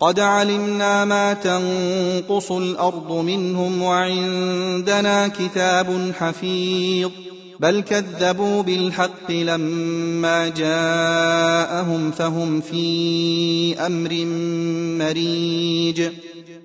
قد علمنا ما تنقص الأرض منهم وعندنا كتاب حفيظ بل كذبوا بالحق لما جاءهم فهم في أمر مريج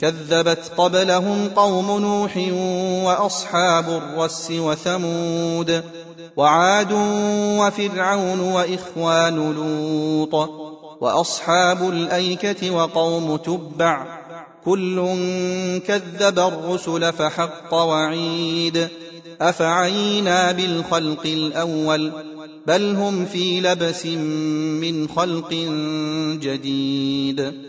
كذبت قبلهم قوم نوح وأصحاب الرس وثمود وعاد وفرعون وإخوان لوط وأصحاب الأيكة وقوم تبع كل كذب الرسل فحق وعيد أفعينا بالخلق الأول بل هم في لبس من خلق جديد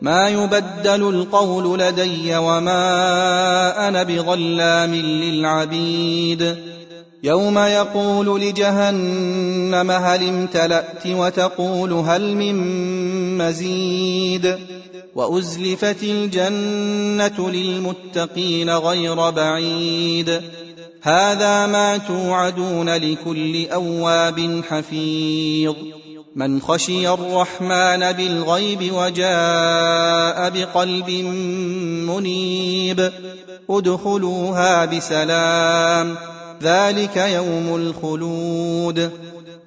ما يبدل القول لدي وما أنا بظلام للعبيد. يوم يقول لجهنم هل امتلأت وتقول هل من مزيد. وأزلفت الجنة للمتقين غير بعيد. هذا ما توعدون لكل أواب حفيظ. من خشي الرحمن بالغيب وجاء بقلب منيب ادخلوها بسلام ذلك يوم الخلود.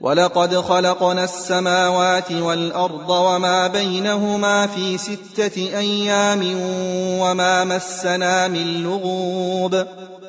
ولقد خلقنا السماوات والأرض وما بينهما في ستة أيام وما مسنا من لغوب.